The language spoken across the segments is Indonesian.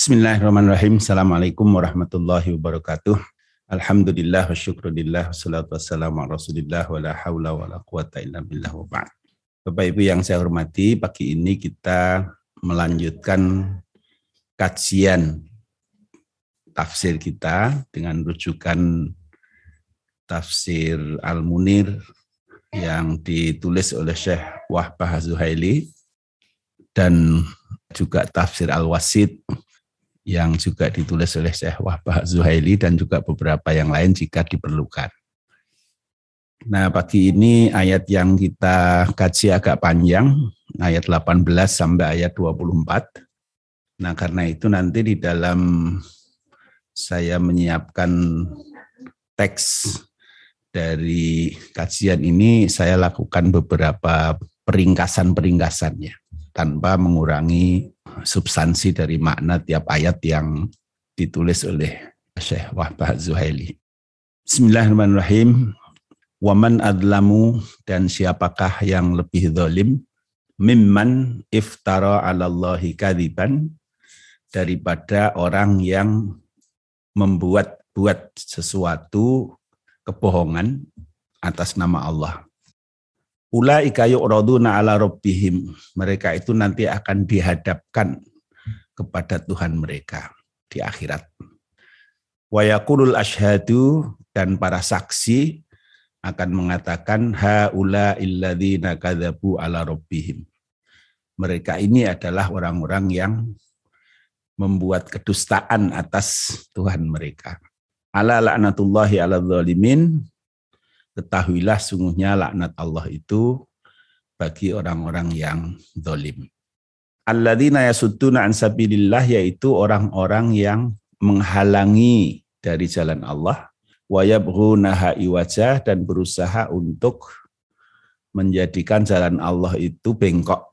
Bismillahirrahmanirrahim. Assalamualaikum warahmatullahi wabarakatuh. Alhamdulillah wa syukrulillah wassalatu wassalamu ala rasulillah wa la hawla wa la quwata illa billah wa ba'd. Bapak Ibu yang saya hormati, pagi ini kita melanjutkan kajian tafsir kita dengan rujukan tafsir Al-Munir yang ditulis oleh Syekh Wahbah Zuhaili dan juga tafsir Al-Wasid yang juga ditulis oleh Syekh Wahbah Zuhaili dan juga beberapa yang lain jika diperlukan. Nah, pagi ini ayat yang kita kaji agak panjang, ayat 18 sampai ayat 24. Nah, karena itu nanti di dalam saya menyiapkan teks dari kajian ini, saya lakukan beberapa peringkasan-peringkasannya tanpa mengurangi substansi dari makna tiap ayat yang ditulis oleh Syekh Wahbah Zuhaili. Bismillahirrahmanirrahim. Waman adlamu dan siapakah yang lebih zalim mimman iftara ala Allahi kadiban daripada orang yang membuat buat sesuatu kebohongan atas nama Allah. Ulaika yu'raduna ala rabbihim. Mereka itu nanti akan dihadapkan kepada Tuhan mereka di akhirat. Wa yaqulul ashhadu dan para saksi akan mengatakan haula illadzina kadzabu ala rabbihim. Mereka ini adalah orang-orang yang membuat kedustaan atas Tuhan mereka. Ala laknatullahi ala zalimin. Ketahuilah sungguhnya laknat Allah itu bagi orang-orang yang zalim. Alladzina yasudduna an sabilillah yaitu orang-orang yang menghalangi dari jalan Allah wayabghunaha iwajah dan berusaha untuk menjadikan jalan Allah itu bengkok.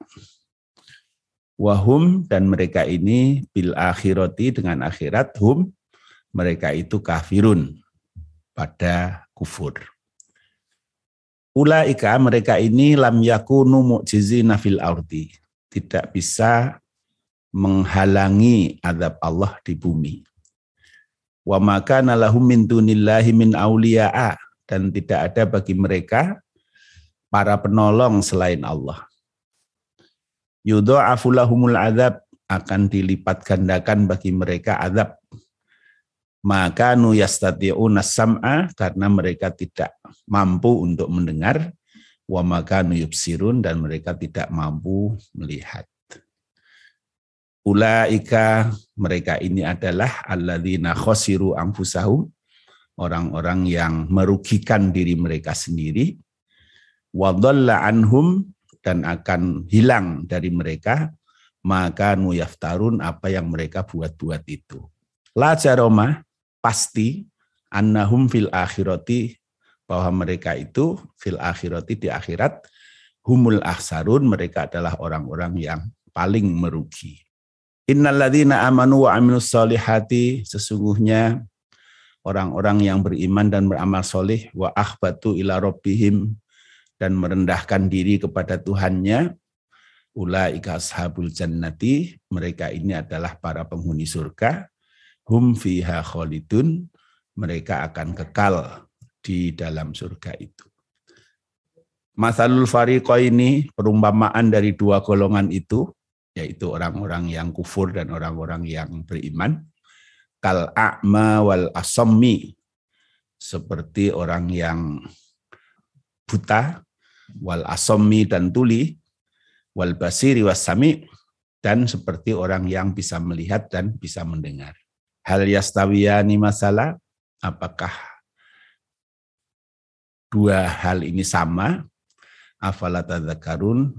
Wahum dan mereka ini bil akhirati dengan akhirat hum mereka itu kafirun pada kufur. Ulaika mereka ini lam yakunu mu'jizina fil ardi. Tidak bisa menghalangi adab Allah di bumi wa maka nalahum min dunillahi min auliya'a dan tidak ada bagi mereka para penolong selain Allah. Yudha'afu lahumul azab akan dilipat gandakan bagi mereka azab. Maka nu sam'a karena mereka tidak mampu untuk mendengar wa maka nu dan mereka tidak mampu melihat. Ulaika mereka ini adalah alladzina khosiru anfusahum orang-orang yang merugikan diri mereka sendiri wadalla anhum dan akan hilang dari mereka maka nuyaftarun apa yang mereka buat-buat itu. La jaroma pasti annahum fil akhirati bahwa mereka itu fil akhirati di akhirat humul ahsarun mereka adalah orang-orang yang paling merugi. Innalladzina amanu wa aminus solihati sesungguhnya orang-orang yang beriman dan beramal solih wa akhbatu ila rabbihim dan merendahkan diri kepada Tuhannya ulaika ashabul jannati mereka ini adalah para penghuni surga hum fiha khalidun mereka akan kekal di dalam surga itu. Masalul fariqaini perumpamaan dari dua golongan itu yaitu orang-orang yang kufur dan orang-orang yang beriman. Kal a'ma wal asammi seperti orang yang buta wal asammi dan tuli wal basiri wasami dan seperti orang yang bisa melihat dan bisa mendengar hal yastawiyani masalah apakah dua hal ini sama afala tadzakarun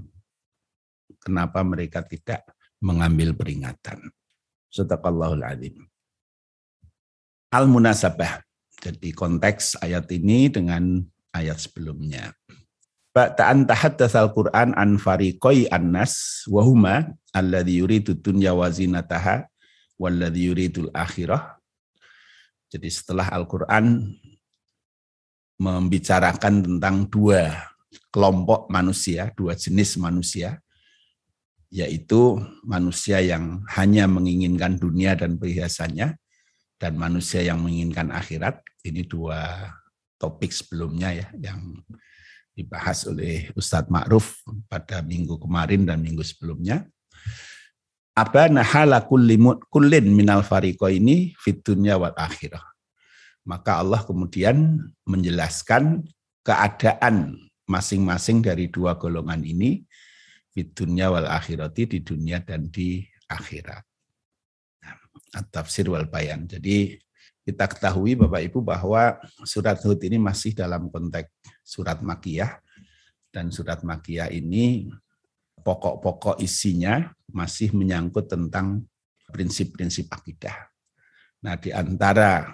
kenapa mereka tidak mengambil peringatan. Sadaqallahul azim. Al-munasabah. Jadi konteks ayat ini dengan ayat sebelumnya. Ba'ta'an tahaddatsal Qur'an an fariqai annas wa huma alladhi yuridu dunya wa zinataha yuridul akhirah. Jadi setelah Al-Qur'an membicarakan tentang dua kelompok manusia, dua jenis manusia, yaitu manusia yang hanya menginginkan dunia dan perhiasannya, dan manusia yang menginginkan akhirat. Ini dua topik sebelumnya ya yang dibahas oleh Ustadz Ma'ruf pada minggu kemarin dan minggu sebelumnya. Abana hala kullin minal fariko ini fitunya wal akhirah. Maka Allah kemudian menjelaskan keadaan masing-masing dari dua golongan ini fitunya wal akhirati di dunia dan di akhirat. Nah, tafsir wal bayan. Jadi kita ketahui Bapak Ibu bahwa surat Hud ini masih dalam konteks surat Makiyah dan surat Makiyah ini pokok-pokok isinya masih menyangkut tentang prinsip-prinsip akidah. Nah, di antara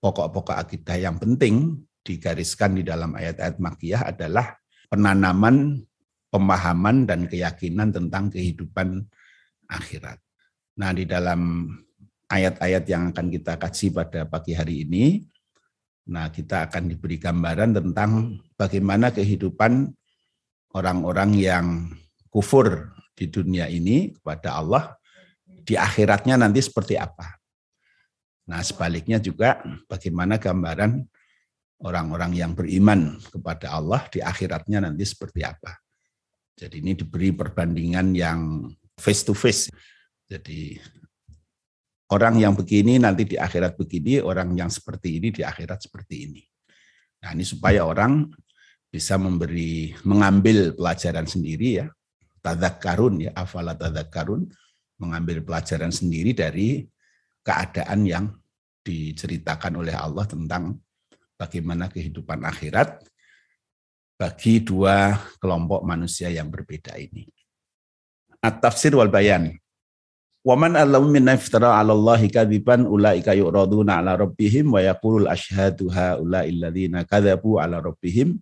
pokok-pokok akidah yang penting digariskan di dalam ayat-ayat makiyah adalah penanaman pemahaman dan keyakinan tentang kehidupan akhirat. Nah, di dalam ayat-ayat yang akan kita kaji pada pagi hari ini, nah kita akan diberi gambaran tentang bagaimana kehidupan orang-orang yang kufur di dunia ini kepada Allah, di akhiratnya nanti seperti apa. Nah sebaliknya juga bagaimana gambaran orang-orang yang beriman kepada Allah di akhiratnya nanti seperti apa. Jadi ini diberi perbandingan yang face to face. Jadi orang yang begini nanti di akhirat begini, orang yang seperti ini di akhirat seperti ini. Nah ini supaya orang bisa memberi mengambil pelajaran sendiri ya tadakkarun ya afala tadakkarun mengambil pelajaran sendiri dari keadaan yang diceritakan oleh Allah tentang bagaimana kehidupan akhirat bagi dua kelompok manusia yang berbeda ini. At-tafsir wal bayan. Waman allahu min iftara 'ala Allahi kadziban ulaika yu'raduna 'ala rabbihim wa yaqulul asyhadu haula alladziina kadzabu 'ala rabbihim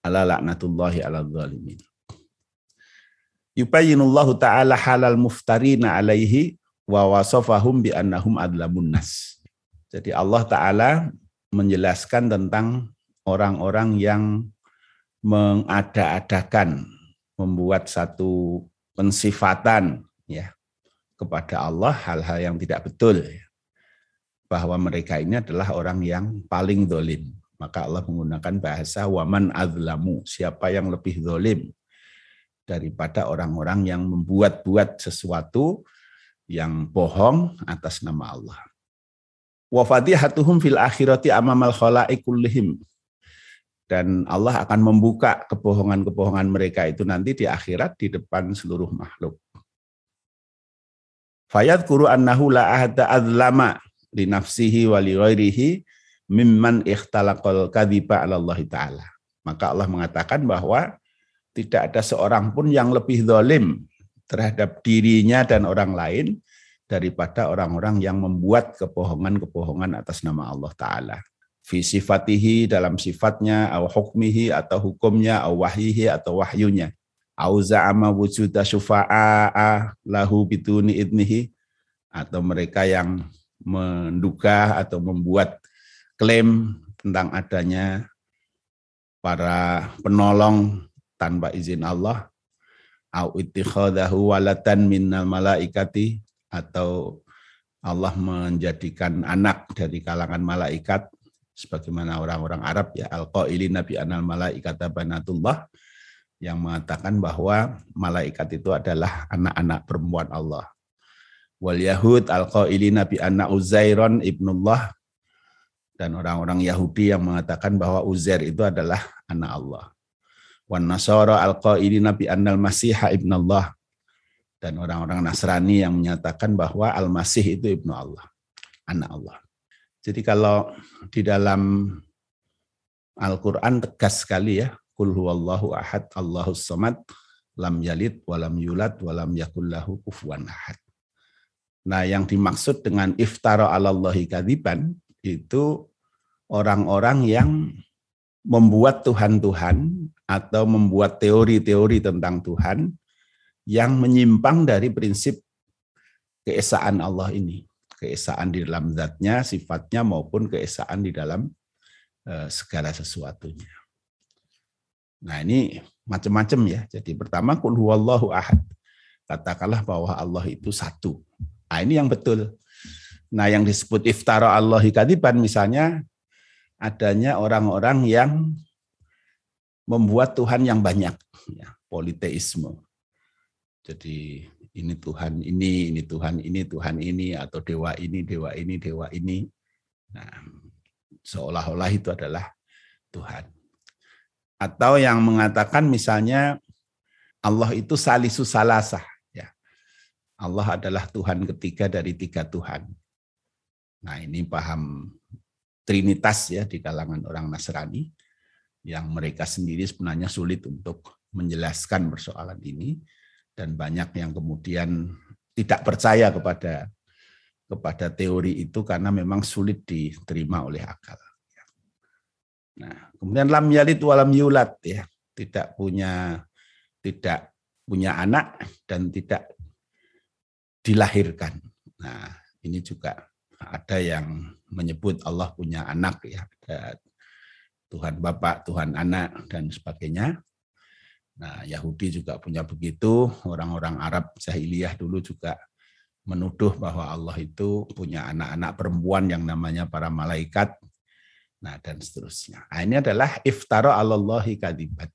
ala la'natullahi 'alal zalimin yubayyinullahu ta'ala halal muftarina alaihi wa wasafahum bi annahum adlamun nas. Jadi Allah taala menjelaskan tentang orang-orang yang mengada-adakan membuat satu pensifatan ya kepada Allah hal-hal yang tidak betul ya. bahwa mereka ini adalah orang yang paling dolim maka Allah menggunakan bahasa waman azlamu siapa yang lebih dolim daripada orang-orang yang membuat-buat sesuatu yang bohong atas nama Allah. Wa fatihatuhum fil akhirati amamal kullihim. Dan Allah akan membuka kebohongan-kebohongan mereka itu nanti di akhirat di depan seluruh makhluk. Fayad kuru annahu la ahada adlama li nafsihi wa li ghairihi mimman ikhtalaqal kadhiba ala Allah Ta'ala. Maka Allah mengatakan bahwa tidak ada seorang pun yang lebih dolim terhadap dirinya dan orang lain daripada orang-orang yang membuat kebohongan-kebohongan atas nama Allah Ta'ala. Fi sifatihi dalam sifatnya, au hukmihi atau hukumnya, au wahyihi atau wahyunya. Au za'ama wujuda syufa'a lahu bituni idnihi. Atau mereka yang menduga atau membuat klaim tentang adanya para penolong tanpa izin Allah au ittikhadahu walatan minnal malaikati atau Allah menjadikan anak dari kalangan malaikat sebagaimana orang-orang Arab ya al-qaili nabi anal malaikata banatullah yang mengatakan bahwa malaikat itu adalah anak-anak perempuan Allah. Wal Yahud al-qaili nabi anna Uzairon ibnullah dan orang-orang Yahudi yang mengatakan bahwa Uzair itu adalah anak Allah wan nasara alqaili nabi annal masiha ibnallah dan orang-orang Nasrani yang menyatakan bahwa al-masih itu ibnu Allah, anak Allah. Jadi kalau di dalam Al-Qur'an tegas sekali ya, kul huwallahu ahad Allahus samad lam yalid walam yulad walam yakullahu kufuwan ahad. Nah, yang dimaksud dengan iftara alallahi kadiban itu orang-orang yang membuat Tuhan-Tuhan atau membuat teori-teori tentang Tuhan yang menyimpang dari prinsip keesaan Allah ini. Keesaan di dalam zatnya, sifatnya maupun keesaan di dalam uh, segala sesuatunya. Nah ini macam-macam ya. Jadi pertama kul huwallahu ahad. katakanlah bahwa Allah itu satu. Nah, ini yang betul. Nah, yang disebut iftara Allahi kadiban misalnya adanya orang-orang yang membuat Tuhan yang banyak, ya, politeisme. Jadi ini Tuhan ini, ini Tuhan ini, Tuhan ini, atau dewa ini, dewa ini, dewa ini. Nah, seolah-olah itu adalah Tuhan. Atau yang mengatakan misalnya Allah itu salisu salasah. Ya. Allah adalah Tuhan ketiga dari tiga Tuhan. Nah ini paham Trinitas ya di kalangan orang Nasrani yang mereka sendiri sebenarnya sulit untuk menjelaskan persoalan ini dan banyak yang kemudian tidak percaya kepada kepada teori itu karena memang sulit diterima oleh akal. Nah, kemudian lam yalid walam yulat ya, tidak punya tidak punya anak dan tidak dilahirkan. Nah, ini juga ada yang menyebut Allah punya anak ya, Tuhan Bapak, Tuhan Anak dan sebagainya. Nah, Yahudi juga punya begitu, orang-orang Arab jahiliyah dulu juga menuduh bahwa Allah itu punya anak-anak perempuan yang namanya para malaikat. Nah, dan seterusnya. Nah, ini adalah iftara Allahi kadibat.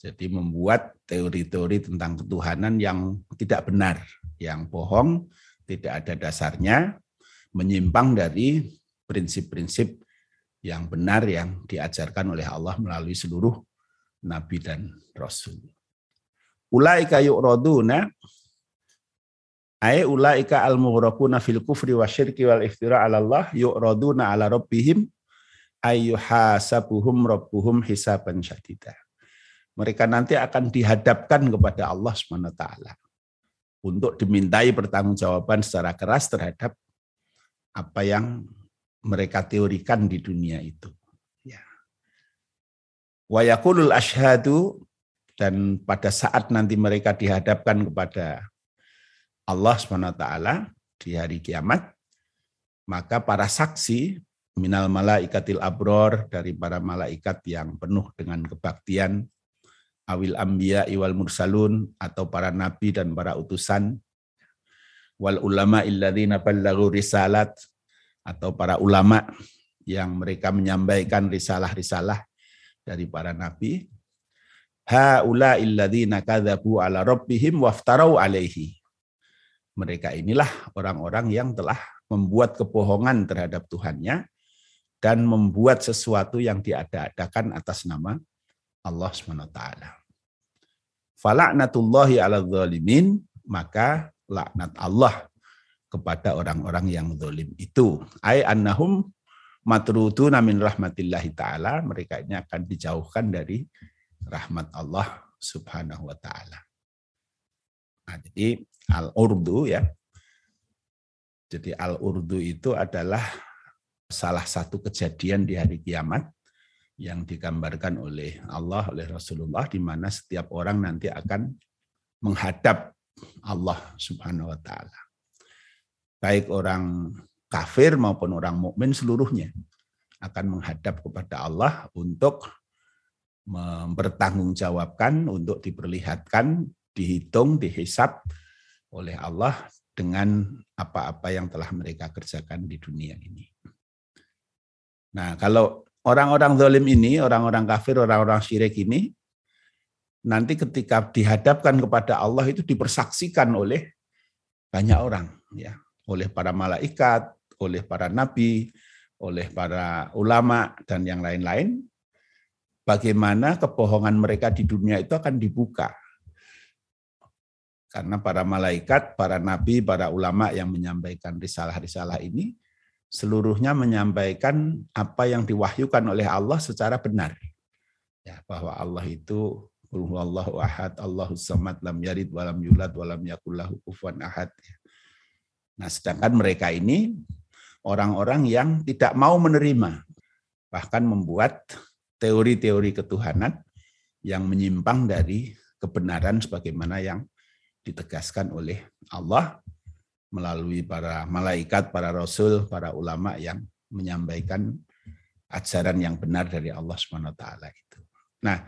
Jadi membuat teori-teori tentang ketuhanan yang tidak benar, yang bohong, tidak ada dasarnya, menyimpang dari prinsip-prinsip yang benar yang diajarkan oleh Allah melalui seluruh nabi dan rasul. Ulaika yu'raduna ay ulaika al-mughraquna fil kufri wa syirki wal iftira 'ala Allah yu'raduna 'ala rabbihim ayyuhasabuhum rabbuhum hisaban syadida. Mereka nanti akan dihadapkan kepada Allah SWT untuk dimintai pertanggungjawaban secara keras terhadap apa yang mereka teorikan di dunia itu. Ya. Wa yakulul ashadu dan pada saat nanti mereka dihadapkan kepada Allah SWT di hari kiamat, maka para saksi minal malaikatil abror dari para malaikat yang penuh dengan kebaktian, awil ambia iwal mursalun atau para nabi dan para utusan wal ulama illadzina ballagu risalat atau para ulama yang mereka menyampaikan risalah-risalah dari para nabi haula illadzina kadzabu ala rabbihim waftarau alaihi mereka inilah orang-orang yang telah membuat kebohongan terhadap Tuhannya dan membuat sesuatu yang diada-adakan atas nama Allah SWT. Falaknatullahi ala zalimin, maka laknat Allah kepada orang-orang yang zalim itu. Ai annahum matruduna min rahmatillahi taala, mereka ini akan dijauhkan dari rahmat Allah Subhanahu wa taala. Nah, jadi al-urdu ya. Jadi al-urdu itu adalah salah satu kejadian di hari kiamat yang digambarkan oleh Allah oleh Rasulullah di mana setiap orang nanti akan menghadap Allah Subhanahu wa taala. Baik orang kafir maupun orang mukmin seluruhnya akan menghadap kepada Allah untuk mempertanggungjawabkan, untuk diperlihatkan, dihitung, dihisap oleh Allah dengan apa-apa yang telah mereka kerjakan di dunia ini. Nah, kalau orang-orang zalim ini, orang-orang kafir, orang-orang syirik ini, nanti ketika dihadapkan kepada Allah itu dipersaksikan oleh banyak orang ya. Oleh para malaikat oleh para nabi oleh para ulama dan yang lain-lain. Bagaimana kebohongan mereka di dunia itu akan dibuka. Karena para malaikat, para nabi, para ulama yang menyampaikan risalah-risalah ini seluruhnya menyampaikan apa yang diwahyukan oleh Allah secara benar. Ya, bahwa Allah itu Qul huwallahu ahad, Allahus samad, lam yalid walam yulad walam yakul lahu kufuwan ahad. Nah, sedangkan mereka ini orang-orang yang tidak mau menerima bahkan membuat teori-teori ketuhanan yang menyimpang dari kebenaran sebagaimana yang ditegaskan oleh Allah melalui para malaikat, para rasul, para ulama yang menyampaikan ajaran yang benar dari Allah SWT itu. Nah,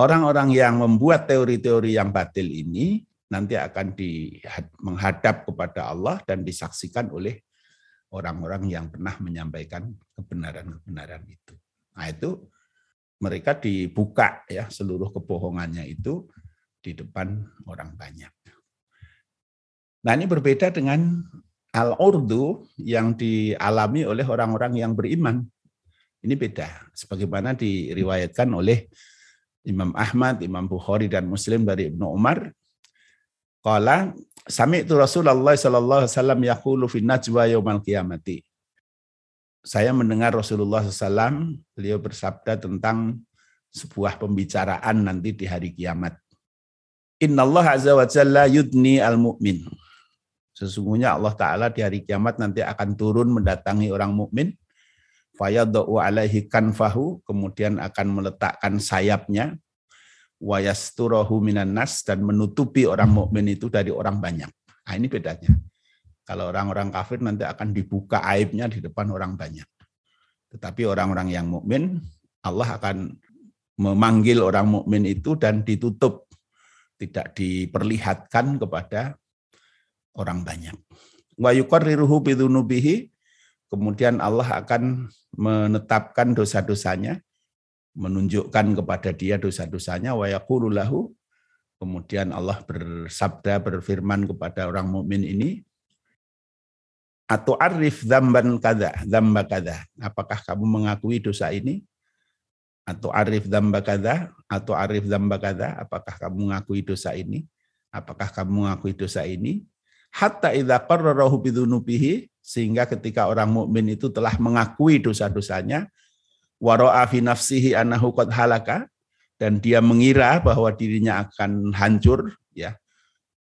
orang-orang yang membuat teori-teori yang batil ini nanti akan di, menghadap kepada Allah dan disaksikan oleh orang-orang yang pernah menyampaikan kebenaran-kebenaran itu. Nah itu mereka dibuka ya seluruh kebohongannya itu di depan orang banyak. Nah ini berbeda dengan al-urdu yang dialami oleh orang-orang yang beriman. Ini beda. Sebagaimana diriwayatkan oleh Imam Ahmad, Imam Bukhari dan Muslim dari Ibnu Umar. Qala sami'tu Rasulullah sallallahu alaihi wasallam yaqulu fi najwa yaumal qiyamati. Saya mendengar Rasulullah SAW, beliau bersabda tentang sebuah pembicaraan nanti di hari kiamat. Inna Allah azza wa jalla yudni al-mu'min. Sesungguhnya Allah Ta'ala di hari kiamat nanti akan turun mendatangi orang mukmin fayadau alaihi kanfahu kemudian akan meletakkan sayapnya wayasturahu minan nas dan menutupi orang mukmin itu dari orang banyak. Nah, ini bedanya. Kalau orang-orang kafir nanti akan dibuka aibnya di depan orang banyak. Tetapi orang-orang yang mukmin Allah akan memanggil orang mukmin itu dan ditutup tidak diperlihatkan kepada orang banyak. Wa yuqarriruhu bidunubihi kemudian Allah akan menetapkan dosa-dosanya, menunjukkan kepada dia dosa-dosanya. Wa lahu kemudian Allah bersabda berfirman kepada orang mukmin ini atau arif zamban kada zamba kada apakah kamu mengakui dosa ini? Atau arif zamba kada atau arif zamba kada apakah kamu mengakui dosa ini? Apakah kamu mengakui dosa ini hatta idza qarrarahu bidzunubihi sehingga ketika orang mukmin itu telah mengakui dosa-dosanya wa ra'a fi nafsihi annahu qad halaka dan dia mengira bahwa dirinya akan hancur ya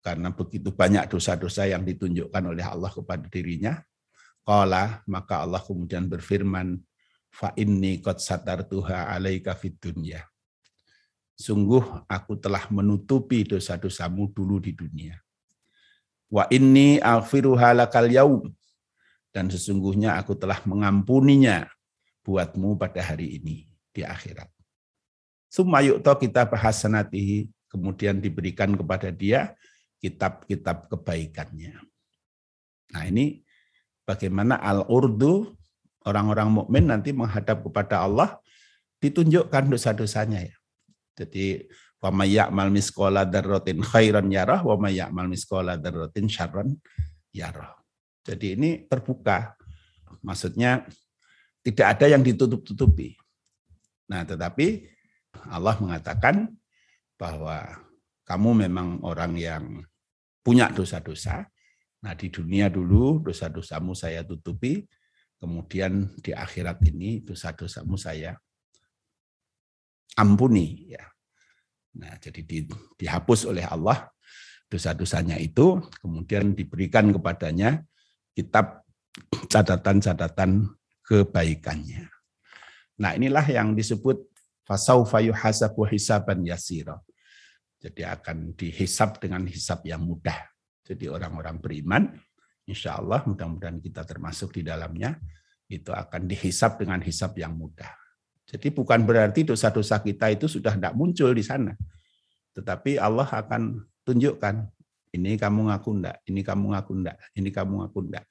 karena begitu banyak dosa-dosa yang ditunjukkan oleh Allah kepada dirinya. Qala maka Allah kemudian berfirman fa inni qad satartuha alaika fid dunya. Sungguh aku telah menutupi dosa-dosamu dulu di dunia Wa inni aghfiruha lakal yaum. Dan sesungguhnya aku telah mengampuninya buatmu pada hari ini di akhirat. Summa yu'ta kitab hasanatihi. Kemudian diberikan kepada dia kitab-kitab kebaikannya. Nah ini bagaimana al-urdu orang-orang mukmin nanti menghadap kepada Allah ditunjukkan dosa-dosanya ya. Jadi Wa may ya'mal misqala dzarratin khairan yarah wa may ya'mal misqala dzarratin syarran yarah. Jadi ini terbuka. Maksudnya tidak ada yang ditutup-tutupi. Nah, tetapi Allah mengatakan bahwa kamu memang orang yang punya dosa-dosa. Nah, di dunia dulu dosa-dosamu saya tutupi, kemudian di akhirat ini dosa-dosamu saya ampuni ya. Nah, jadi di, dihapus oleh Allah dosa-dosanya itu, kemudian diberikan kepadanya kitab catatan-catatan kebaikannya. Nah, inilah yang disebut fasaufa yuhasabu hisaban yasira. Jadi akan dihisap dengan hisap yang mudah. Jadi orang-orang beriman, insya Allah mudah-mudahan kita termasuk di dalamnya, itu akan dihisap dengan hisap yang mudah. Jadi bukan berarti dosa-dosa kita itu sudah tidak muncul di sana. Tetapi Allah akan tunjukkan, ini kamu ngaku enggak, ini kamu ngaku enggak, ini kamu ngaku enggak.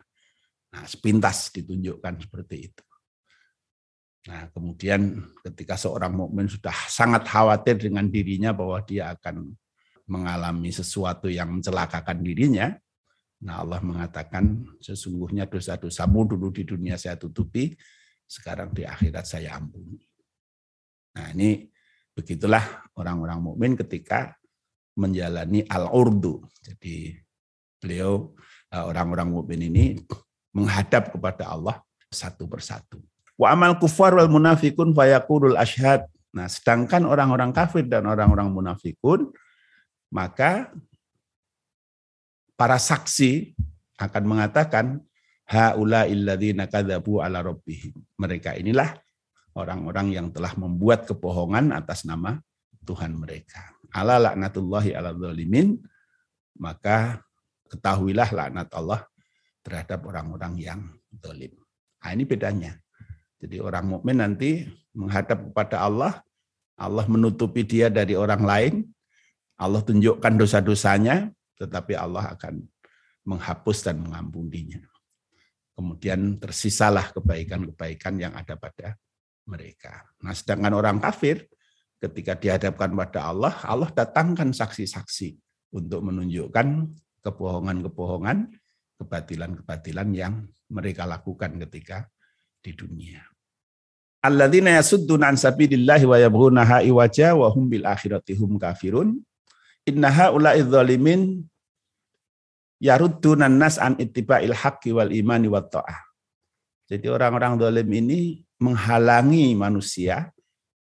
Nah, sepintas ditunjukkan seperti itu. Nah, kemudian ketika seorang mukmin sudah sangat khawatir dengan dirinya bahwa dia akan mengalami sesuatu yang mencelakakan dirinya, nah Allah mengatakan sesungguhnya dosa-dosamu dulu di dunia saya tutupi, sekarang di akhirat saya ampuni. Nah ini begitulah orang-orang mukmin ketika menjalani al-urdu. Jadi beliau eh, orang-orang mukmin ini menghadap kepada Allah satu persatu. Wa amal kufar wal munafikun fayaqulul ashhad. Nah, sedangkan orang-orang kafir dan orang-orang munafikun maka para saksi akan mengatakan haula illadzina kadzabu ala rabbihim. Mereka inilah orang-orang yang telah membuat kebohongan atas nama Tuhan mereka. Ala laknatullahi ala zalimin, maka ketahuilah laknat Allah terhadap orang-orang yang zalim. Nah, ini bedanya. Jadi orang mukmin nanti menghadap kepada Allah, Allah menutupi dia dari orang lain, Allah tunjukkan dosa-dosanya, tetapi Allah akan menghapus dan mengampuninya. Kemudian tersisalah kebaikan-kebaikan yang ada pada mereka. Nah, sedangkan orang kafir ketika dihadapkan pada Allah, Allah datangkan saksi-saksi untuk menunjukkan kebohongan-kebohongan, kebatilan-kebatilan yang mereka lakukan ketika di dunia. Alladzina yasudduna an sabilillahi wa yabghunaha iwaja wa hum bil akhirati hum kafirun. Inna haula'i dzalimin yarudduna nas an ittiba'il haqqi wal imani wat ta'ah. Jadi orang-orang zalim ini menghalangi manusia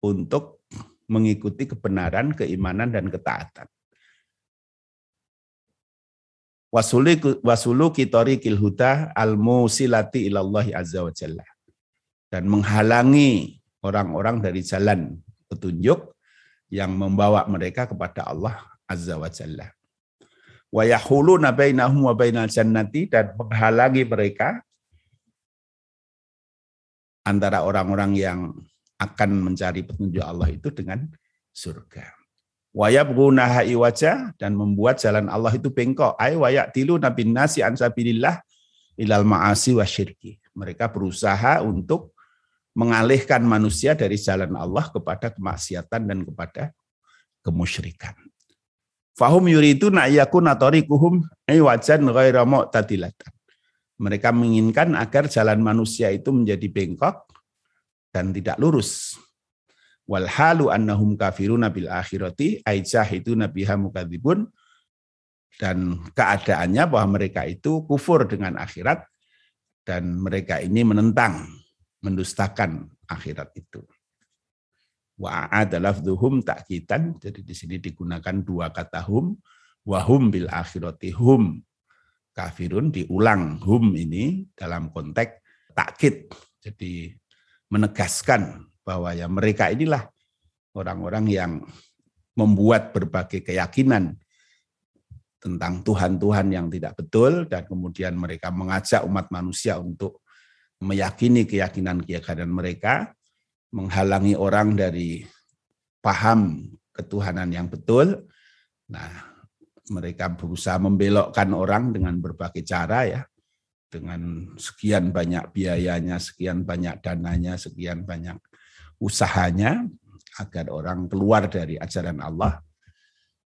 untuk mengikuti kebenaran, keimanan dan ketaatan. Wasulu kitori kilhuda al musilati ilallahi azza wa jalla dan menghalangi orang-orang dari jalan petunjuk yang membawa mereka kepada Allah Azza wa Jalla. Wa yahuluna bainahum jannati dan menghalangi mereka antara orang-orang yang akan mencari petunjuk Allah itu dengan surga. Wa yabghunaha iwaja dan membuat jalan Allah itu bengkok. Ay wa ya'tilu nabin nasi an sabilillah ilal ma'asi wa syirki. Mereka berusaha untuk mengalihkan manusia dari jalan Allah kepada kemaksiatan dan kepada kemusyrikan. Fahum yuridu na'yakuna tariquhum wajan ghaira mu'tadilatan. Mereka menginginkan agar jalan manusia itu menjadi bengkok dan tidak lurus. Wal halu annahum kafiruna bil akhirati ay jahiduna biha mukadzibun dan keadaannya bahwa mereka itu kufur dengan akhirat dan mereka ini menentang mendustakan akhirat itu. Wa adalah lafdhuhum takitan, jadi di sini digunakan dua kata hum, wahum bil akhirati hum. Kafirun diulang hum ini dalam konteks takkit. Jadi menegaskan bahwa ya mereka inilah orang-orang yang membuat berbagai keyakinan tentang Tuhan-Tuhan yang tidak betul dan kemudian mereka mengajak umat manusia untuk meyakini keyakinan-keyakinan mereka, menghalangi orang dari paham ketuhanan yang betul. Nah, mereka berusaha membelokkan orang dengan berbagai cara ya, dengan sekian banyak biayanya, sekian banyak dananya, sekian banyak usahanya agar orang keluar dari ajaran Allah.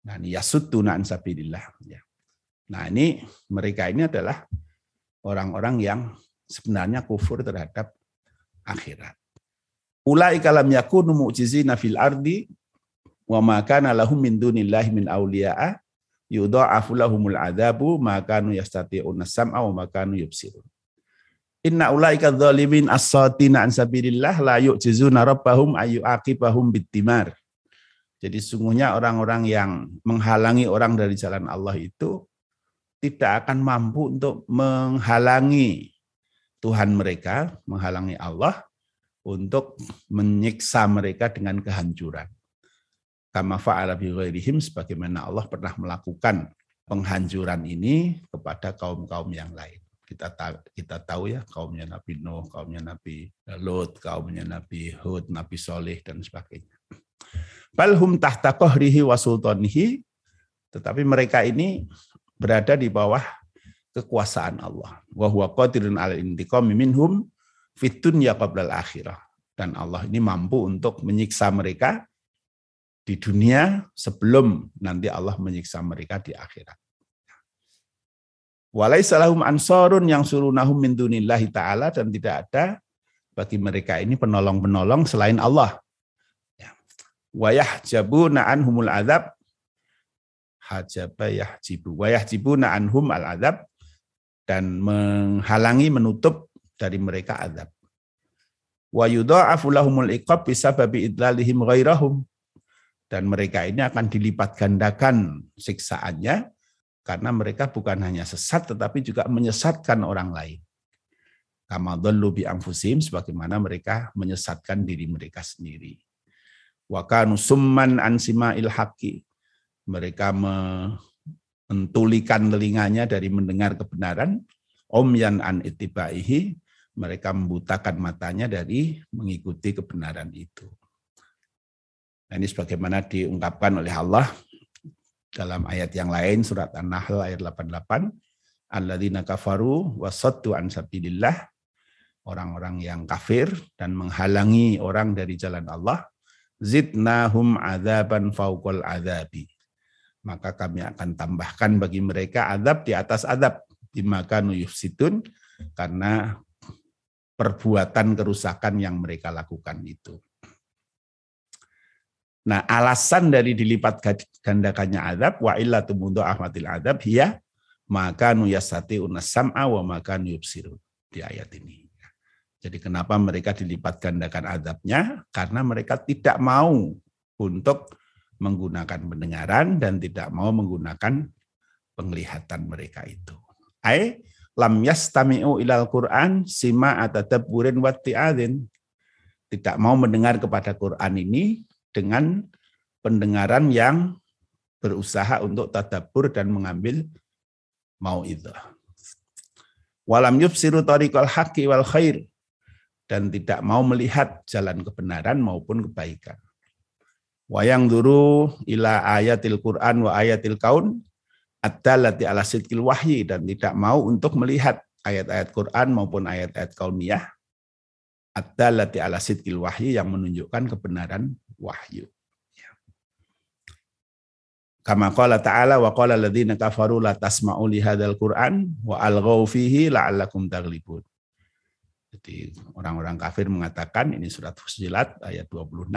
Nah, ini yasudduna ansabilillah. Ya. Nah, ini mereka ini adalah orang-orang yang sebenarnya kufur terhadap akhirat. Ulai kalam yakunu mu'jizina fil ardi wa ma kana lahum min dunillahi min awliya'a yudha'afu lahumul adabu ma kanu yastati'una sam'a wa ma kanu yubsirun. Inna ulaika dzalimin as-satina an sabilillah la yu'jizuna rabbahum ayu aqibahum bitimar. Jadi sungguhnya orang-orang yang menghalangi orang dari jalan Allah itu tidak akan mampu untuk menghalangi Tuhan mereka, menghalangi Allah untuk menyiksa mereka dengan kehancuran. Kama fa'ala bi ghairihim sebagaimana Allah pernah melakukan penghancuran ini kepada kaum-kaum yang lain. Kita tahu, kita tahu ya kaumnya Nabi Nuh, kaumnya Nabi Lot, kaumnya Nabi Hud, Nabi Soleh dan sebagainya. Balhum tahta qahrihi wa sultanihi tetapi mereka ini berada di bawah kekuasaan Allah. Wa huwa qadirun 'ala intiqami minhum fid dunya qabla akhirah. Dan Allah ini mampu untuk menyiksa mereka di dunia sebelum nanti Allah menyiksa mereka di akhirat. Walaisa lahum ansarun yang surunahum min dunillahi ta'ala dan tidak ada bagi mereka ini penolong-penolong selain Allah. Ya. Wa yahjabuna anhumul adzab hajaba yahjibu wa yahjibuna anhum al adzab dan menghalangi menutup dari mereka azab. Wa lahumul iqab bisababi idlalihim ghairahum. Dan mereka ini akan dilipat gandakan siksaannya karena mereka bukan hanya sesat tetapi juga menyesatkan orang lain. Kama dhallu bi anfusihim sebagaimana mereka menyesatkan diri mereka sendiri. Wa kanu summan an sima'il haqqi. Mereka mentulikan telinganya dari mendengar kebenaran, omyan an itibaihi, mereka membutakan matanya dari mengikuti kebenaran itu. Nah, ini sebagaimana diungkapkan oleh Allah dalam ayat yang lain surat An-Nahl ayat 88 alladzina kafaru wasattu an sabilillah. Orang-orang yang kafir dan menghalangi orang dari jalan Allah. Zidnahum adzaban fauqal adzabi maka kami akan tambahkan bagi mereka adab di atas adab bimakanu yufsitun. Karena perbuatan kerusakan yang mereka lakukan itu. Nah, alasan dari dilipat gandakannya adab wa illa tumudu ahmadil adab hiya maka nuyasati unassam'a wa maka nuyubsiru di ayat ini. Jadi kenapa mereka dilipat gandakan adabnya? Karena mereka tidak mau untuk menggunakan pendengaran dan tidak mau menggunakan penglihatan mereka itu. Ai lam yastami'u ilal Qur'an sima atadabburin wa. Tidak mau mendengar kepada Quran ini dengan pendengaran yang berusaha untuk tadabbur dan mengambil mau itu. Walam yubsiru tariqal haqqi wal khair dan tidak mau melihat jalan kebenaran maupun kebaikan. Wayang duru ila ayatil Quran wa ayatil kaun ad-dalati ala sidqil wahyi dan tidak mau untuk melihat ayat-ayat Quran maupun ayat-ayat kauniyah ad-dalati ala sidqil wahyi yang menunjukkan kebenaran wahyu. Kama qala ta'ala wa qala alladziina kafaru la tasma'u li hadzal Qur'an wa alghaw fihi la'allakum taghlibun. Jadi orang-orang kafir mengatakan ini surat Fusilat ayat 26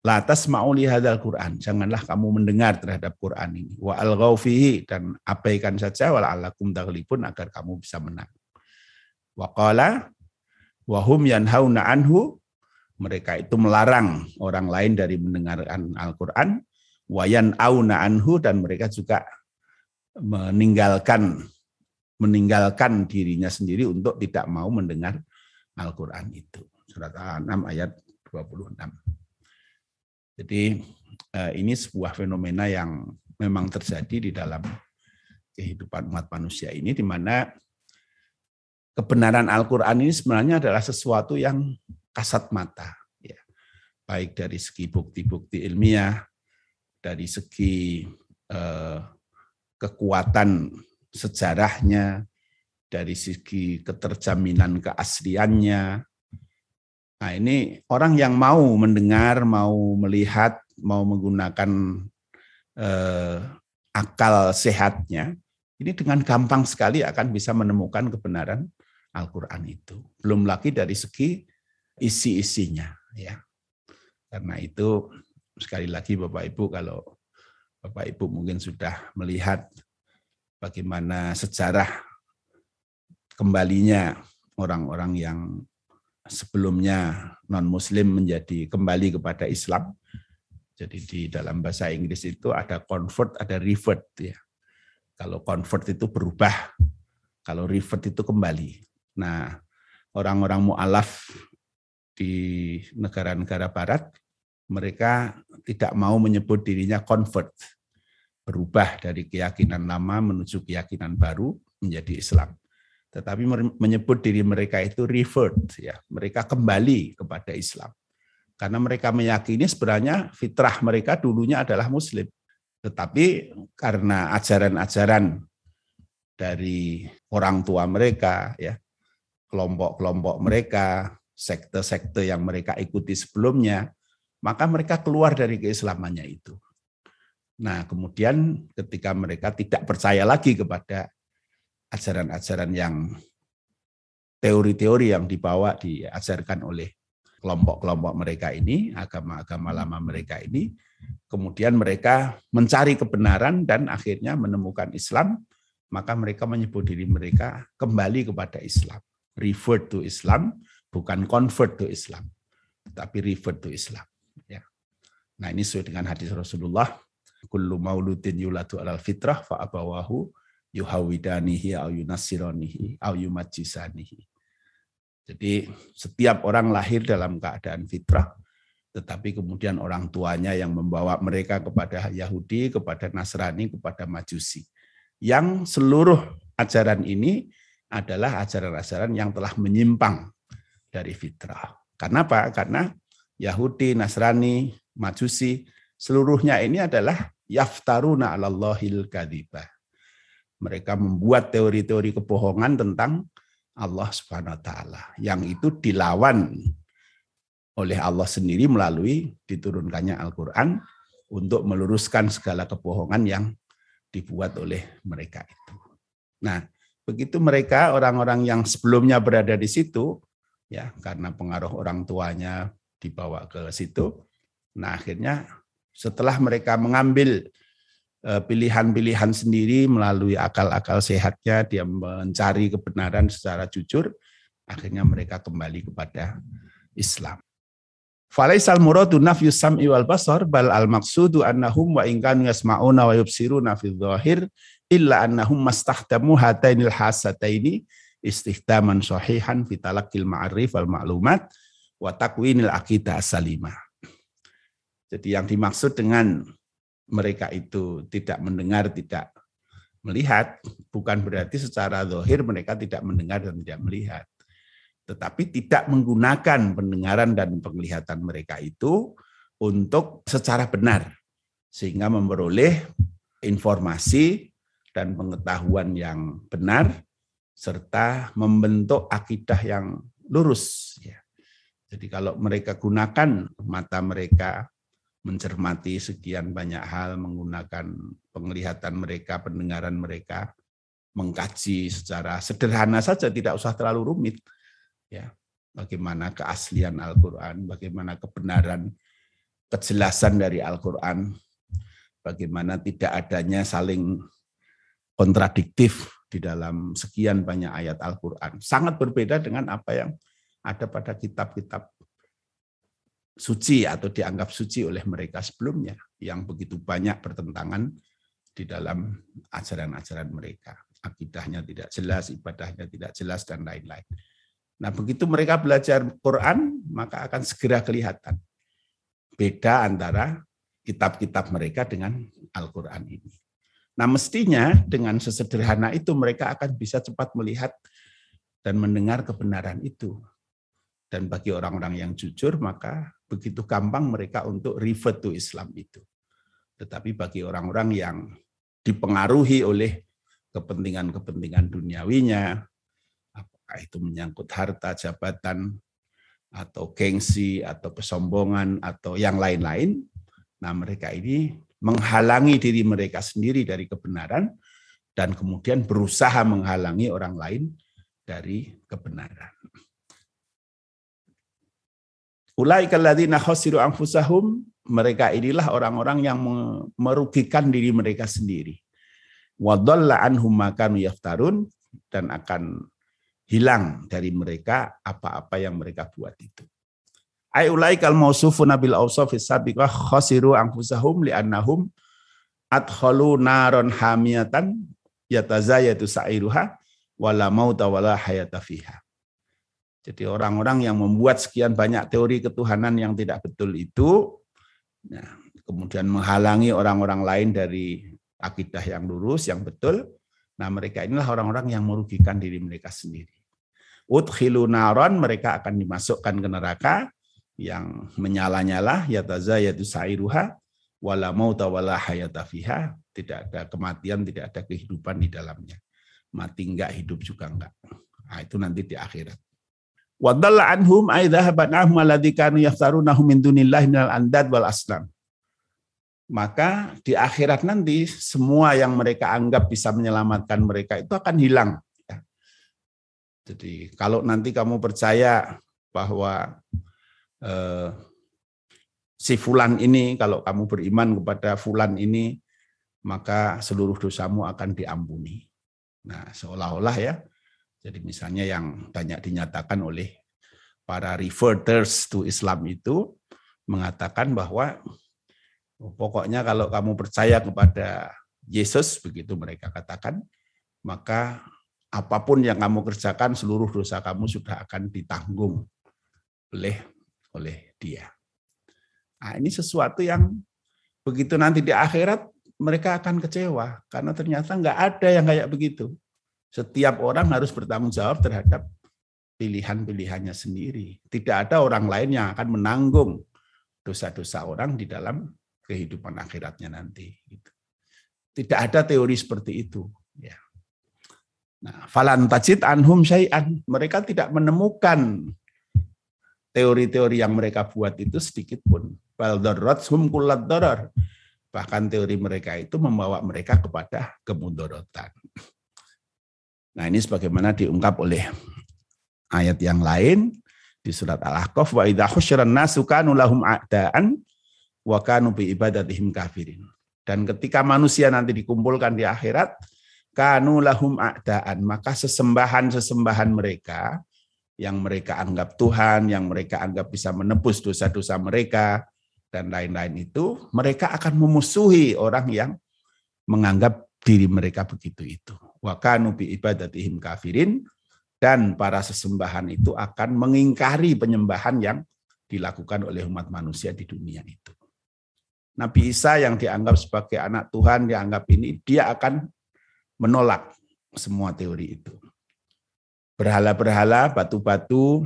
Latas ma'uli hadal Quran. Janganlah kamu mendengar terhadap Quran ini. Wa al fihi dan abaikan saja wa la'allakum taghlibun agar kamu bisa menang. Wa qala wa hum yanhauna anhu mereka itu melarang orang lain dari mendengarkan Al-Qur'an wa yan'auna anhu dan mereka juga meninggalkan meninggalkan dirinya sendiri untuk tidak mau mendengar Al-Qur'an itu. Surat Al-An'am ayat 26. Jadi eh, ini sebuah fenomena yang memang terjadi di dalam kehidupan umat manusia ini di mana kebenaran Al-Qur'an ini sebenarnya adalah sesuatu yang kasat mata ya. Baik dari segi bukti-bukti ilmiah, dari segi eh, kekuatan sejarahnya, dari segi keterjaminan keasliannya, Nah ini orang yang mau mendengar, mau melihat, mau menggunakan eh, akal sehatnya, ini dengan gampang sekali akan bisa menemukan kebenaran Al-Quran itu. Belum lagi dari segi isi-isinya. ya. Karena itu sekali lagi Bapak Ibu kalau Bapak Ibu mungkin sudah melihat bagaimana sejarah kembalinya orang-orang yang sebelumnya non-muslim menjadi kembali kepada Islam. Jadi di dalam bahasa Inggris itu ada convert, ada revert ya. Kalau convert itu berubah, kalau revert itu kembali. Nah, orang-orang mu'alaf di negara-negara barat, mereka tidak mau menyebut dirinya convert, berubah dari keyakinan lama menuju keyakinan baru menjadi Islam. Tetapi menyebut diri mereka itu revert ya. Mereka kembali kepada Islam. Karena mereka meyakini sebenarnya fitrah mereka dulunya adalah muslim. Tetapi karena ajaran-ajaran dari orang tua mereka ya kelompok-kelompok mereka sekte-sekte yang mereka ikuti sebelumnya maka mereka keluar dari keislamannya itu nah kemudian ketika mereka tidak percaya lagi kepada ajaran-ajaran yang teori-teori yang dibawa diajarkan oleh kelompok-kelompok mereka ini, agama-agama lama mereka ini, kemudian mereka mencari kebenaran dan akhirnya menemukan Islam, maka mereka menyebut diri mereka kembali kepada Islam. Revert to Islam, bukan convert to Islam, tapi revert to Islam. Ya. Nah ini sesuai dengan hadis Rasulullah, kullu mauludin yulatu alal fitrah fa abawahu yuhawidanihi au yunasironihi au yumajisanihi. Jadi setiap orang lahir dalam keadaan fitrah, tetapi kemudian orang tuanya yang membawa mereka kepada Yahudi, kepada Nasrani, kepada Majusi. Yang seluruh ajaran ini adalah ajaran-ajaran yang telah menyimpang dari fitrah. Karena apa? Karena Yahudi, Nasrani, Majusi, seluruhnya ini adalah yaftaruna 'alallahil kadzibah. Mereka membuat teori-teori kebohongan tentang Allah Subhanahu wa taala yang itu dilawan oleh Allah sendiri melalui diturunkannya Al-Qur'an untuk meluruskan segala kebohongan yang dibuat oleh mereka itu. Nah, begitu mereka orang-orang yang sebelumnya berada di situ ya karena pengaruh orang tuanya dibawa ke situ. Nah, akhirnya setelah mereka mengambil eh, pilihan-pilihan sendiri melalui akal-akal sehatnya dia mencari kebenaran secara jujur, akhirnya mereka kembali kepada Islam. Falaisal muradu nafyus sam'i wal basar bal al maqsudu annahum wa in kanu yasma'una wa yubsiruna fi dhahir illa annahum mastahdamu hatainil hasataini istihdaman sahihan fi talaqqil ma'arif wal ma'lumat wa takwinil aqidah salimah. Jadi yang dimaksud dengan mereka itu tidak mendengar, tidak melihat, bukan berarti secara zahir mereka tidak mendengar dan tidak melihat tetapi tidak menggunakan pendengaran dan penglihatan mereka itu untuk secara benar sehingga memperoleh informasi dan pengetahuan yang benar serta membentuk akidah yang lurus ya. Jadi kalau mereka gunakan mata mereka mencermati sekian banyak hal menggunakan penglihatan mereka, pendengaran mereka, mengkaji secara sederhana saja tidak usah terlalu rumit ya bagaimana keaslian Al-Qur'an, bagaimana kebenaran kejelasan dari Al-Qur'an, bagaimana tidak adanya saling kontradiktif di dalam sekian banyak ayat Al-Qur'an. Sangat berbeda dengan apa yang ada pada kitab-kitab suci atau dianggap suci oleh mereka sebelumnya yang begitu banyak bertentangan di dalam ajaran-ajaran mereka. Akidahnya tidak jelas, ibadahnya tidak jelas, dan lain-lain. Nah, begitu mereka belajar Quran, maka akan segera kelihatan beda antara kitab-kitab mereka dengan Al-Quran ini. Nah, mestinya dengan sesederhana itu mereka akan bisa cepat melihat dan mendengar kebenaran itu. Dan bagi orang-orang yang jujur, maka begitu gampang mereka untuk revert to Islam itu. Tetapi bagi orang-orang yang dipengaruhi oleh kepentingan-kepentingan duniawinya, apakah itu menyangkut harta, jabatan, atau gengsi, atau kesombongan, atau yang lain-lain. Nah mereka ini menghalangi diri mereka sendiri dari kebenaran, dan kemudian berusaha menghalangi orang lain dari kebenaran. Ulai kalladzina khasiru anfusahum, mereka inilah orang-orang yang merugikan diri mereka sendiri. Wadalla anhum makanu yaftarun dan akan hilang dari mereka apa-apa yang mereka buat itu. Ai ulaikal mausufuna bil awsafis sabiqah khasiru anfusahum li'annahum adkhalu naron hamiyatan yatazayatu sa'iruha wala mauta wala hayata fiha. Jadi orang-orang yang membuat sekian banyak teori ketuhanan yang tidak betul itu nah, kemudian menghalangi orang-orang lain dari akidah yang lurus, yang betul. Nah mereka inilah orang-orang yang merugikan diri mereka sendiri udkhilu naron mereka akan dimasukkan ke neraka yang menyala-nyala yatazayatu sa'iruha wala mauta wala hayata fiha tidak ada kematian tidak ada kehidupan di dalamnya. Mati enggak hidup juga enggak. Nah, itu nanti di akhirat. Wadalla anhum aidhahaban ahum alladhi kanu yaftarunahum min dunillahi minal andad wal aslam maka di akhirat nanti semua yang mereka anggap bisa menyelamatkan mereka itu akan hilang jadi kalau nanti kamu percaya bahwa eh, si fulan ini, kalau kamu beriman kepada fulan ini, maka seluruh dosamu akan diampuni. Nah, seolah-olah ya, jadi misalnya yang banyak dinyatakan oleh para reverters to Islam itu mengatakan bahwa oh, pokoknya kalau kamu percaya kepada Yesus, begitu mereka katakan, maka apa pun yang kamu kerjakan seluruh dosa kamu sudah akan ditanggung oleh oleh dia. Nah, ini sesuatu yang begitu nanti di akhirat mereka akan kecewa karena ternyata nggak ada yang kayak begitu. Setiap orang harus bertanggung jawab terhadap pilihan-pilihannya sendiri. Tidak ada orang lain yang akan menanggung dosa-dosa orang di dalam kehidupan akhiratnya nanti. Gitu. Tidak ada teori seperti itu. Ya. Nah, falan tajid anhum syai'an. Mereka tidak menemukan teori-teori yang mereka buat itu sedikit pun. Bahkan teori mereka itu membawa mereka kepada kemudorotan. Nah ini sebagaimana diungkap oleh ayat yang lain di surat Al-Ahqaf wa idza husyiran nasu kanu lahum a'daan wa kanu bi ibadatihim kafirin. Dan ketika manusia nanti dikumpulkan di akhirat, kanu lahum a'daan, maka sesembahan-sesembahan mereka yang mereka anggap Tuhan, yang mereka anggap bisa menebus dosa-dosa mereka dan lain-lain itu, mereka akan memusuhi orang yang menganggap diri mereka begitu itu. Wa kanu bi ibadatihim kafirin dan para sesembahan itu akan mengingkari penyembahan yang dilakukan oleh umat manusia di dunia itu. Nabi Isa yang dianggap sebagai anak Tuhan, dianggap ini, dia akan menolak semua teori itu. Berhala-berhala, batu-batu,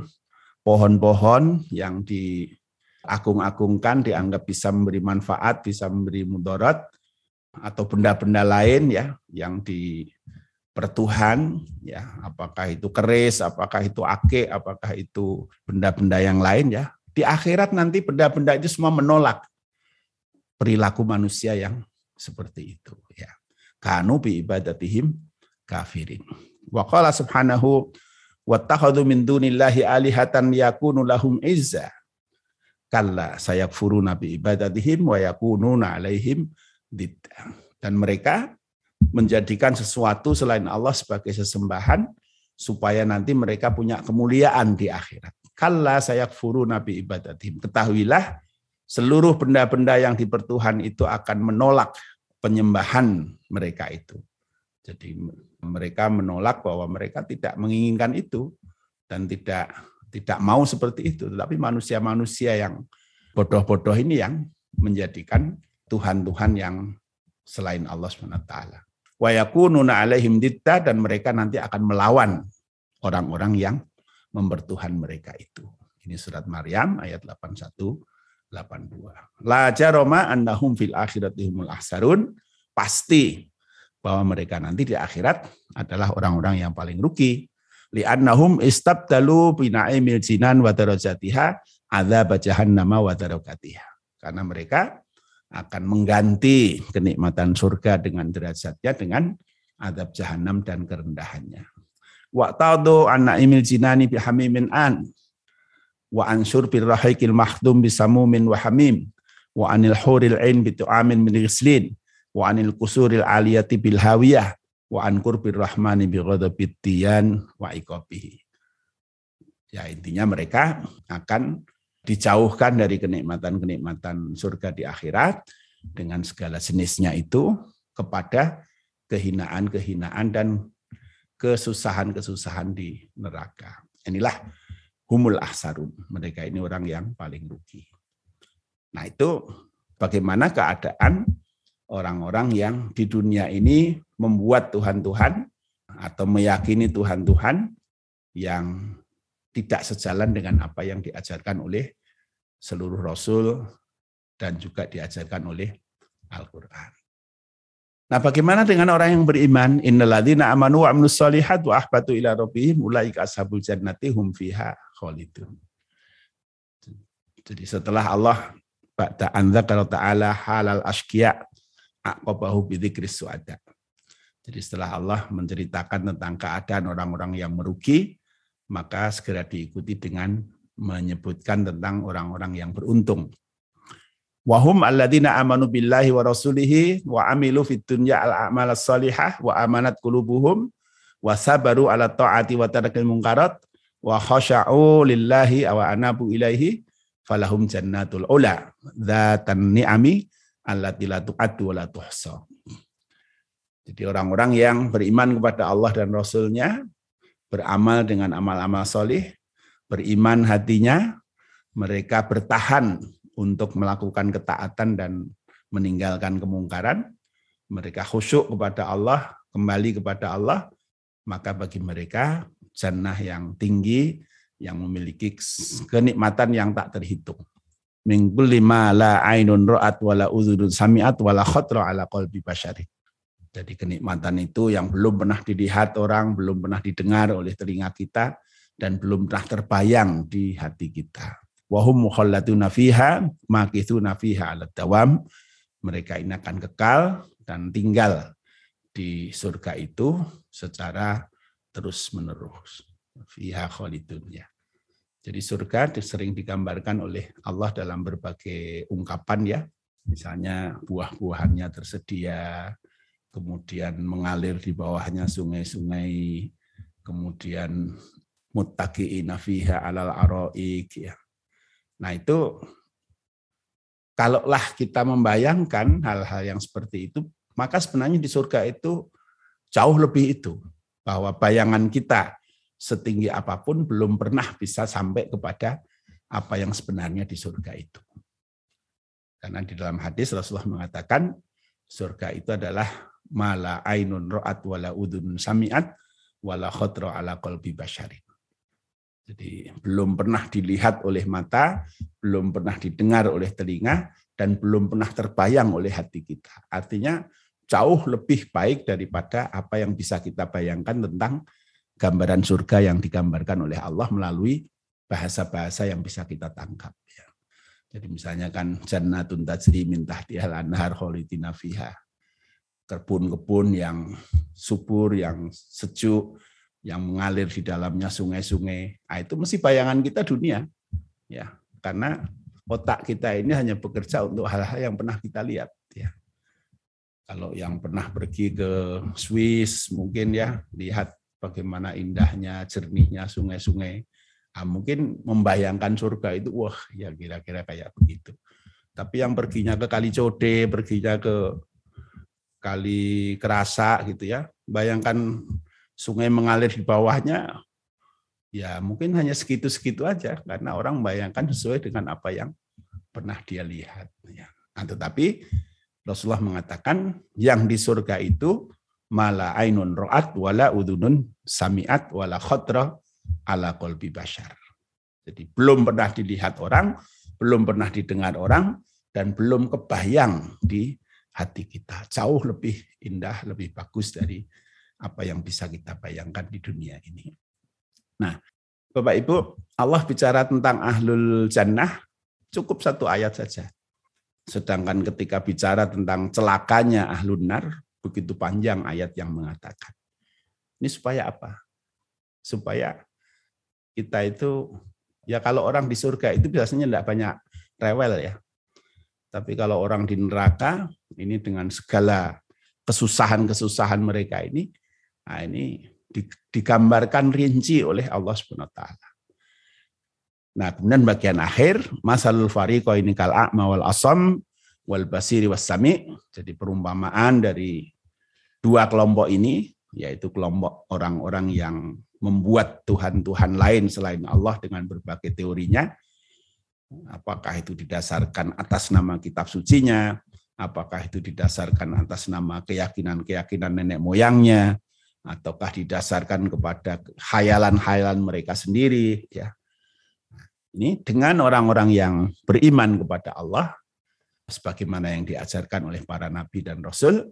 pohon-pohon yang diagung-agungkan, dianggap bisa memberi manfaat, bisa memberi mudarat, atau benda-benda lain ya yang di pertuhan ya apakah itu keris apakah itu ake apakah itu benda-benda yang lain ya di akhirat nanti benda-benda itu semua menolak perilaku manusia yang seperti itu ya. Kanu bi ibadatihim kafirin. Wa qala subhanahu wattakhadhu min dunillahi alihatan yakunu lahum izza. Kalla sayakfuruna bi ibadatihim wa yakununa alaihim didda. Dan mereka menjadikan sesuatu selain Allah sebagai sesembahan supaya nanti mereka punya kemuliaan di akhirat. Kalla sayakfuruna bi ibadatihim. Ketahuilah seluruh benda-benda yang dipertuhan itu akan menolak penyembahan mereka itu. Jadi mereka menolak bahwa mereka tidak menginginkan itu dan tidak tidak mau seperti itu. Tetapi manusia-manusia yang bodoh-bodoh ini yang menjadikan Tuhan-Tuhan yang selain Allah SWT. Wa yakununa alaihim ditta dan mereka nanti akan melawan orang-orang yang mempertuhan mereka itu. Ini surat Maryam ayat 81 82. La jaroma annahum fil akhirati humul ahsarun. Pasti bahwa mereka nanti di akhirat adalah orang-orang yang paling rugi. Li'annahum istabdalu bina'imil jinan wa darajatiha adzab jahannama wa. Karena mereka akan mengganti kenikmatan surga dengan derajatnya dengan adab jahanam dan kerendahannya. Wa ta'du anna imil jinani bihamimin an wa ansur bil rahiqil mahdum bisamumin wa hamim wa anil huril ain bi tu'amin min ghislin wa anil kusuril aliyati bil hawiyah wa an qurbir rahmani bi ghadabit tiyan wa iqabihi. Ya intinya mereka akan dijauhkan dari kenikmatan-kenikmatan surga di akhirat dengan segala jenisnya itu kepada kehinaan-kehinaan dan kesusahan-kesusahan di neraka. Inilah humul ahsarun. Mereka ini orang yang paling rugi. Nah itu bagaimana keadaan orang-orang yang di dunia ini membuat Tuhan-Tuhan atau meyakini Tuhan-Tuhan yang tidak sejalan dengan apa yang diajarkan oleh seluruh Rasul dan juga diajarkan oleh Al-Quran. Nah, bagaimana dengan orang yang beriman? Innalladzina amanu wa amilus solihat wa ahbatu ila rabbihim ulaika ashabul jannati hum fiha khalidun. Jadi setelah Allah ba'da kalau ta'ala halal asqiya aqabahu bidzikris suada. Jadi setelah Allah menceritakan tentang keadaan orang-orang yang merugi, maka segera diikuti dengan menyebutkan tentang orang-orang yang beruntung. Wahum alladzina amanu billahi wa rasulihi wa amilu fid dunya al a'mal salihah wa amanat qulubuhum wa sabaru ala ta'ati wa tarakil munkarat wa khasya'u lillahi wa anabu ilaihi falahum jannatul ula dzatan ni'ami allati la la. Jadi orang-orang yang beriman kepada Allah dan Rasulnya, beramal dengan amal-amal solih, beriman hatinya, mereka bertahan untuk melakukan ketaatan dan meninggalkan kemungkaran, mereka khusyuk kepada Allah, kembali kepada Allah, maka bagi mereka jannah yang tinggi, yang memiliki kenikmatan yang tak terhitung. Min kulli ma la ainun ra'at wala udhunun sami'at wala khatra ala qalbi basyari. Jadi kenikmatan itu yang belum pernah dilihat orang, belum pernah didengar oleh telinga kita dan belum pernah terbayang di hati kita. Wahum mukhallatuna fiha makithuna fiha ala dawam. Mereka ini akan kekal dan tinggal di surga itu secara terus menerus. Fiha khalidun ya. Jadi surga sering digambarkan oleh Allah dalam berbagai ungkapan ya. Misalnya buah-buahannya tersedia, kemudian mengalir di bawahnya sungai-sungai, kemudian muttaqi'ina fiha alal aroik ya. Nah itu kalaulah kita membayangkan hal-hal yang seperti itu, maka sebenarnya di surga itu jauh lebih itu. Bahwa bayangan kita setinggi apa pun belum pernah bisa sampai kepada apa yang sebenarnya di surga itu. Karena di dalam hadis Rasulullah mengatakan surga itu adalah mala ainun ro'at wala udun sami'at wala khotro ala qalbi basyarin. Jadi belum pernah dilihat oleh mata, belum pernah didengar oleh telinga, dan belum pernah terbayang oleh hati kita. Artinya jauh lebih baik daripada apa yang bisa kita bayangkan tentang gambaran surga yang digambarkan oleh Allah melalui bahasa-bahasa yang bisa kita tangkap. Ya. Jadi misalnya kan jannatun tajri min tahtihal anhar khalidina fiha. Kebun-kebun yang subur, yang sejuk, yang mengalir di dalamnya sungai-sungai. Nah, itu mesti bayangan kita dunia. Ya, karena otak kita ini hanya bekerja untuk hal-hal yang pernah kita lihat, ya. Kalau yang pernah pergi ke Swiss mungkin ya lihat bagaimana indahnya, jernihnya sungai-sungai. Nah, mungkin membayangkan surga itu, wah ya kira-kira kayak begitu. Tapi yang perginya ke Kali Code, perginya ke Kali Kerasa gitu ya, bayangkan sungai mengalir di bawahnya, ya mungkin hanya segitu-segitu aja, karena orang bayangkan sesuai dengan apa yang pernah dia lihat. Ya. Nah, tetapi Rasulullah mengatakan yang di surga itu mala ainun ro'at wala udunun sami'at wala khotra ala kolbi bashar. Jadi belum pernah dilihat orang, belum pernah didengar orang, dan belum kebayang di hati kita. Jauh lebih indah, lebih bagus dari apa yang bisa kita bayangkan di dunia ini. Nah, Bapak Ibu, Allah bicara tentang ahlul jannah cukup satu ayat saja. Sedangkan ketika bicara tentang celakanya ahlun nar, begitu panjang ayat yang mengatakan. Ini supaya apa? Supaya kita itu, ya kalau orang di surga itu biasanya tidak banyak rewel ya. Tapi kalau orang di neraka, ini dengan segala kesusahan-kesusahan mereka ini, nah ini digambarkan rinci oleh Allah Subhanahu taala. Nah, kemudian bagian akhir, masalul fariqo ini kal a'ma wal asam wal basiri was sami. Jadi perumpamaan dari dua kelompok ini, yaitu kelompok orang-orang yang membuat Tuhan-Tuhan lain selain Allah dengan berbagai teorinya, apakah itu didasarkan atas nama kitab sucinya, apakah itu didasarkan atas nama keyakinan-keyakinan nenek moyangnya, ataukah didasarkan kepada khayalan-khayalan mereka sendiri, ya. Ini dengan orang-orang yang beriman kepada Allah, sebagaimana yang diajarkan oleh para nabi dan rasul,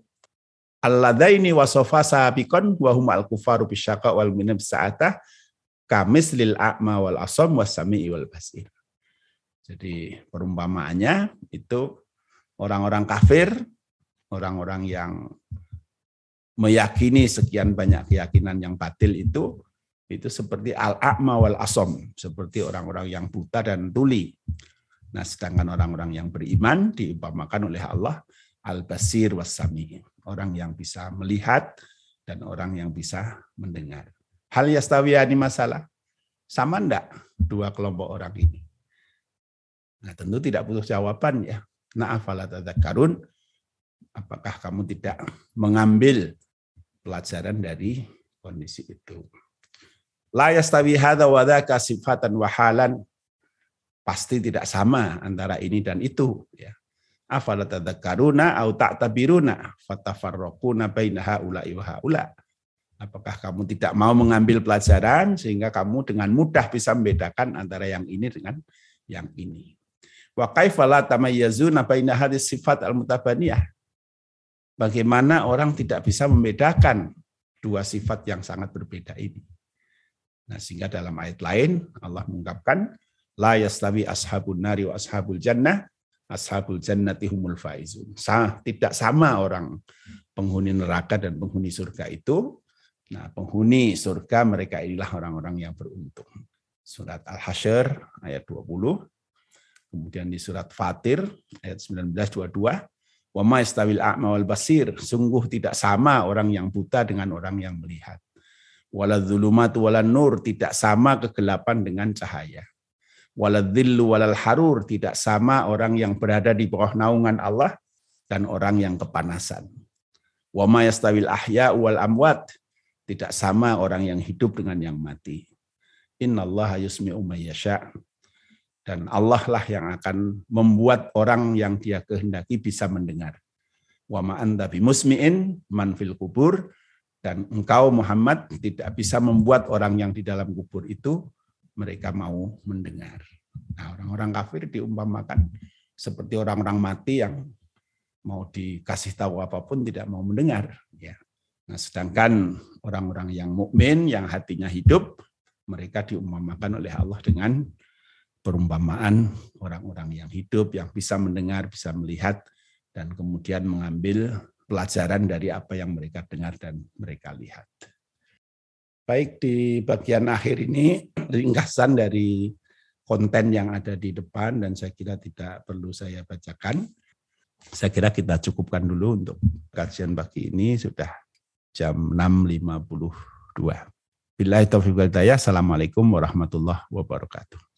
alladaini wasofa sahabikon wahum al kufaru bisyaka wal minab sa'atah kamis lil a'ma wal asom wasami wal basir. Jadi perumpamaannya itu orang-orang kafir, orang-orang yang meyakini sekian banyak keyakinan yang batil itu itu seperti al-a'ma wal asom, seperti orang-orang yang buta dan tuli. Nah, sedangkan orang-orang yang beriman diumpamakan oleh Allah al-basir was-sami orang yang bisa melihat dan orang yang bisa mendengar. Hal yastawiyani masalah. Sama enggak dua kelompok orang ini? Nah, tentu tidak butuh jawaban ya. Na'afala karun. Apakah kamu tidak mengambil pelajaran dari kondisi itu? La yastawi hadha wa dhaka sifatan wa. Pasti tidak sama antara ini dan itu. Ya afala tadzakaruna au ta'tabiruna fatafarraquna baina haula'i wa haula. Apakah kamu tidak mau mengambil pelajaran sehingga kamu dengan mudah bisa membedakan antara yang ini dengan yang ini. Wa kaifa la tamayyazuna baina hadis sifat al-mutabaniyah. Bagaimana orang tidak bisa membedakan dua sifat yang sangat berbeda ini. Nah, sehingga dalam ayat lain Allah mengungkapkan la yastawi ashabun nari wa ashabul jannah ashabul jannati humul faizun. Tidak sama orang penghuni neraka dan penghuni surga itu. Nah, penghuni surga mereka inilah orang-orang yang beruntung. Surat Al-Hasyr ayat 20. Kemudian di surat Fatir ayat 19 22 Wa ma istawil a'ma wal basir. Sungguh tidak sama orang yang buta dengan orang yang melihat. Wala dzulumatu wala nur. Tidak sama kegelapan dengan cahaya. Wala dhillu walal harur. Tidak sama orang yang berada di bawah naungan Allah dan orang yang kepanasan. Wa ma yastawil ahya wal amwat. Tidak sama orang yang hidup dengan yang mati. Innallaha yusmi'u mayyasha' dan Allah lah yang akan membuat orang yang dia kehendaki bisa mendengar. Wa ma anta bimusmi'in man fil kubur dan engkau Muhammad tidak bisa membuat orang yang di dalam kubur itu mereka mau mendengar. Nah, orang-orang kafir diumpamakan seperti orang-orang mati yang mau dikasih tahu apa pun tidak mau mendengar ya. Nah, sedangkan orang-orang yang mukmin yang hatinya hidup mereka diumpamakan oleh Allah dengan perumpamaan orang-orang yang hidup, yang bisa mendengar, bisa melihat, dan kemudian mengambil pelajaran dari apa yang mereka dengar dan mereka lihat. Baik di bagian akhir ini ringkasan dari konten yang ada di depan dan saya kira tidak perlu saya bacakan. Saya kira kita cukupkan dulu untuk kajian pagi ini sudah jam 6.52. Bila itu Assalamualaikum warahmatullahi wabarakatuh.